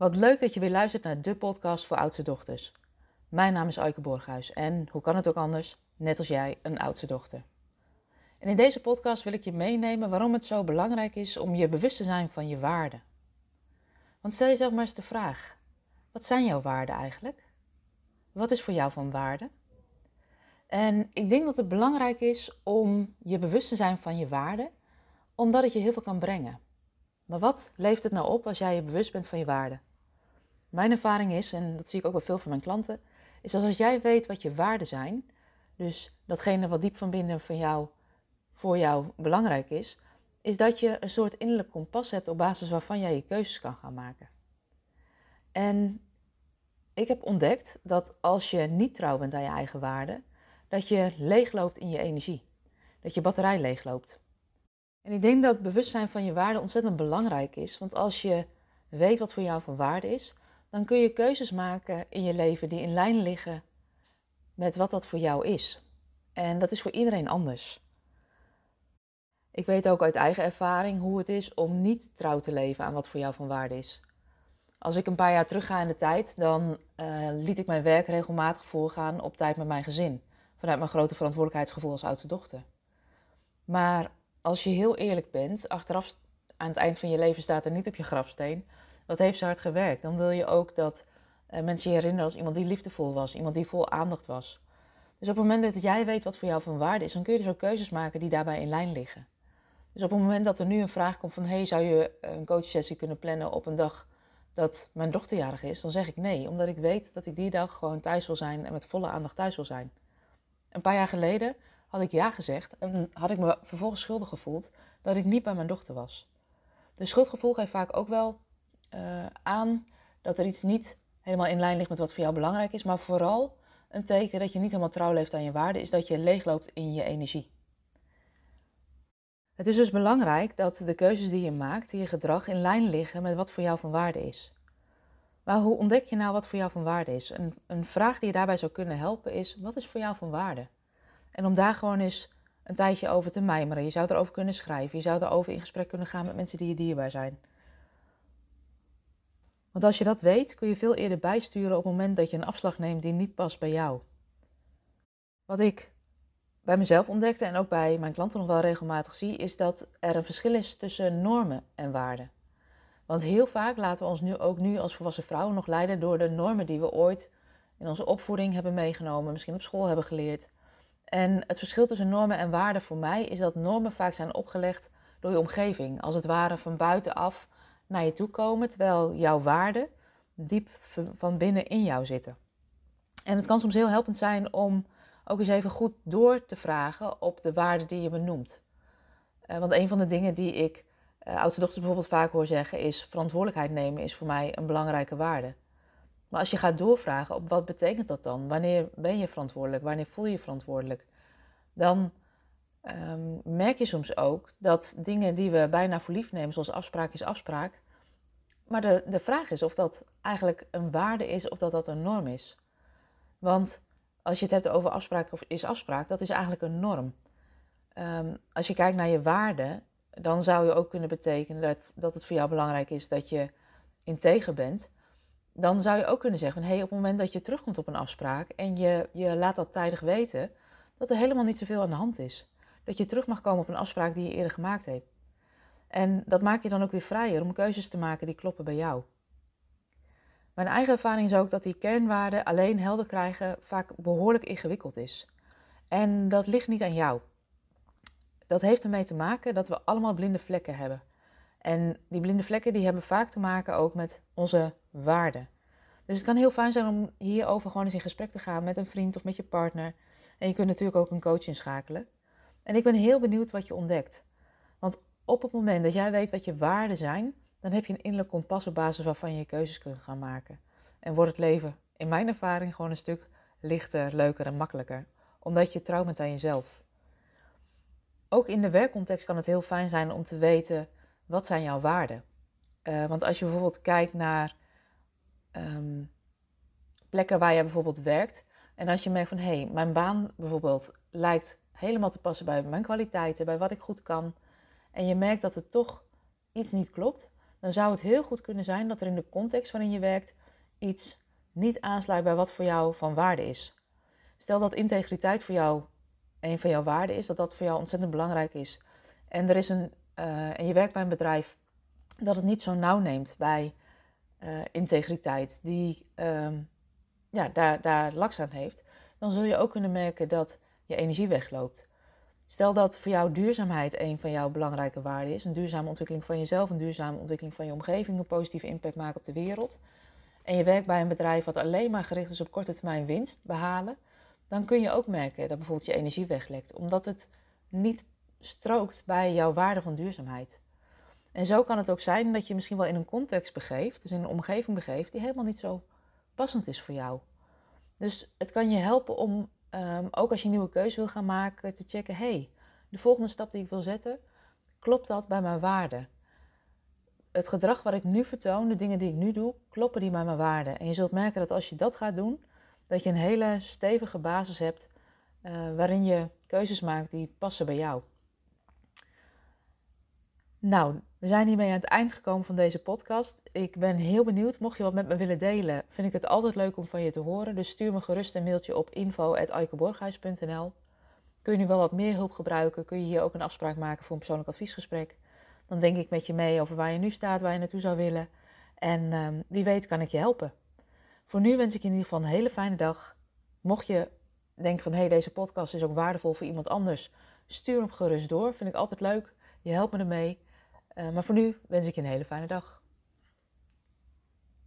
Wat leuk dat je weer luistert naar de podcast voor oudste dochters. Mijn naam is Aike Borghuis en hoe kan het ook anders, net als jij, een oudste dochter. En in deze podcast wil ik je meenemen waarom het zo belangrijk is om je bewust te zijn van je waarden. Want stel jezelf maar eens de vraag: wat zijn jouw waarden eigenlijk? Wat is voor jou van waarde? En ik denk dat het belangrijk is om je bewust te zijn van je waarden, omdat het je heel veel kan brengen. Maar wat levert het nou op als jij je bewust bent van je waarden? Mijn ervaring is, en dat zie ik ook bij veel van mijn klanten, is dat als jij weet wat je waarden zijn, dus datgene wat diep van binnen van jou, voor jou belangrijk is, is dat je een soort innerlijk kompas hebt op basis waarvan jij je keuzes kan gaan maken. En ik heb ontdekt dat als je niet trouw bent aan je eigen waarden, dat je leegloopt in je energie. Dat je batterij leegloopt. En ik denk dat bewustzijn van je waarden ontzettend belangrijk is. Want als je weet wat voor jou van waarde is, dan kun je keuzes maken in je leven die in lijn liggen met wat dat voor jou is. En dat is voor iedereen anders. Ik weet ook uit eigen ervaring hoe het is om niet trouw te leven aan wat voor jou van waarde is. Als ik een paar jaar terug ga in de tijd, dan uh, liet ik mijn werk regelmatig voorgaan op tijd met mijn gezin. Vanuit mijn grote verantwoordelijkheidsgevoel als oudste dochter. Maar als je heel eerlijk bent, achteraf aan het eind van je leven staat er niet op je grafsteen. Wat heeft ze hard gewerkt? Dan wil je ook dat uh, mensen je herinneren als iemand die liefdevol was, iemand die vol aandacht was. Dus op het moment dat jij weet wat voor jou van waarde is, dan kun je dus ook keuzes maken die daarbij in lijn liggen. Dus op het moment dat er nu een vraag komt van, hey, zou je een coachsessie kunnen plannen op een dag dat mijn dochter jarig is, dan zeg ik nee, omdat ik weet dat ik die dag gewoon thuis wil zijn en met volle aandacht thuis wil zijn. Een paar jaar geleden had ik ja gezegd en had ik me vervolgens schuldig gevoeld dat ik niet bij mijn dochter was. De schuldgevoel geeft vaak ook wel uh, aan dat er iets niet helemaal in lijn ligt met wat voor jou belangrijk is, maar vooral een teken dat je niet helemaal trouw leeft aan je waarden, is dat je leegloopt in je energie. Het is dus belangrijk dat de keuzes die je maakt, je gedrag, in lijn liggen met wat voor jou van waarde is. Maar hoe ontdek je nou wat voor jou van waarde is? Een, een vraag die je daarbij zou kunnen helpen is: wat is voor jou van waarde? En om daar gewoon eens een tijdje over te mijmeren. Je zou erover kunnen schrijven. Je zou erover in gesprek kunnen gaan met mensen die je dierbaar zijn. Want als je dat weet, kun je veel eerder bijsturen op het moment dat je een afslag neemt die niet past bij jou. Wat ik bij mezelf ontdekte en ook bij mijn klanten nog wel regelmatig zie, is dat er een verschil is tussen normen en waarden. Want heel vaak laten we ons nu ook nu als volwassen vrouwen nog leiden door de normen die we ooit in onze opvoeding hebben meegenomen, misschien op school hebben geleerd. En het verschil tussen normen en waarden voor mij is dat normen vaak zijn opgelegd door je omgeving, als het ware van buitenaf naar je toe komen, terwijl jouw waarden diep van binnen in jou zitten. En het kan soms heel helpend zijn om ook eens even goed door te vragen op de waarden die je benoemt. Uh, want een van de dingen die ik uh, oudste dochters bijvoorbeeld vaak hoor zeggen is verantwoordelijkheid nemen is voor mij een belangrijke waarde. Maar als je gaat doorvragen op wat betekent dat dan? Wanneer ben je verantwoordelijk? Wanneer voel je je verantwoordelijk? Dan um, merk je soms ook dat dingen die we bijna voor lief nemen, zoals afspraak is afspraak. Maar de, de vraag is of dat eigenlijk een waarde is of dat dat een norm is. Want als je het hebt over afspraak of is afspraak, dat is eigenlijk een norm. Um, als je kijkt naar je waarde, dan zou je ook kunnen betekenen dat, dat het voor jou belangrijk is dat je integer bent. Dan zou je ook kunnen zeggen: hey, op het moment dat je terugkomt op een afspraak en je, je laat dat tijdig weten, dat er helemaal niet zoveel aan de hand is. Dat je terug mag komen op een afspraak die je eerder gemaakt hebt. En dat maakt je dan ook weer vrijer om keuzes te maken die kloppen bij jou. Mijn eigen ervaring is ook dat die kernwaarden alleen helder krijgen vaak behoorlijk ingewikkeld is. En dat ligt niet aan jou. Dat heeft ermee te maken dat we allemaal blinde vlekken hebben. En die blinde vlekken die hebben vaak te maken ook met onze waarden. Dus het kan heel fijn zijn om hierover gewoon eens in gesprek te gaan met een vriend of met je partner. En je kunt natuurlijk ook een coach inschakelen. En ik ben heel benieuwd wat je ontdekt. Want op het moment dat jij weet wat je waarden zijn, dan heb je een innerlijk kompas op basis waarvan je keuzes kunt gaan maken. En wordt het leven, in mijn ervaring, gewoon een stuk lichter, leuker en makkelijker. Omdat je trouw bent aan jezelf. Ook in de werkcontext kan het heel fijn zijn om te weten wat zijn jouw waarden. Uh, want als je bijvoorbeeld kijkt naar um, plekken waar je bijvoorbeeld werkt. En als je merkt van hé, hey, mijn baan bijvoorbeeld lijkt helemaal te passen bij mijn kwaliteiten, bij wat ik goed kan. En je merkt dat het toch iets niet klopt dan zou het heel goed kunnen zijn dat er in de context waarin je werkt iets niet aansluit bij wat voor jou van waarde is. Stel dat integriteit voor jou een van jouw waarden is, dat dat voor jou ontzettend belangrijk is. En, er is een, uh, en je werkt bij een bedrijf dat het niet zo nauw neemt bij uh, integriteit, die um, ja, daar, daar laks aan heeft, dan zul je ook kunnen merken dat je energie wegloopt. Stel dat voor jou duurzaamheid een van jouw belangrijke waarden is, een duurzame ontwikkeling van jezelf, een duurzame ontwikkeling van je omgeving, een positieve impact maken op de wereld, en je werkt bij een bedrijf wat alleen maar gericht is op korte termijn winst behalen, dan kun je ook merken dat bijvoorbeeld je energie weglekt, omdat het niet strookt bij jouw waarde van duurzaamheid. En zo kan het ook zijn dat je misschien wel in een context begeeft, dus in een omgeving begeeft, die helemaal niet zo passend is voor jou. Dus het kan je helpen om, um, ook als je een nieuwe keuze wil gaan maken, te checken: hey, de volgende stap die ik wil zetten, klopt dat bij mijn waarden? Het gedrag wat ik nu vertoon, de dingen die ik nu doe, kloppen die bij mijn waarden? En je zult merken dat als je dat gaat doen, dat je een hele stevige basis hebt uh, waarin je keuzes maakt die passen bij jou. Nou, we zijn hiermee aan het eind gekomen van deze podcast. Ik ben heel benieuwd. Mocht je wat met me willen delen, vind ik het altijd leuk om van je te horen. Dus stuur me gerust een mailtje op info.aikeborghuis.nl Kun je nu wel wat meer hulp gebruiken? Kun je hier ook een afspraak maken voor een persoonlijk adviesgesprek? Dan denk ik met je mee over waar je nu staat, waar je naartoe zou willen. En um, wie weet kan ik je helpen. Voor nu wens ik je in ieder geval een hele fijne dag. Mocht je denken van hé, hey, deze podcast is ook waardevol voor iemand anders, stuur hem gerust door. Vind ik altijd leuk. Je helpt me ermee. Uh, maar voor nu wens ik je een hele fijne dag.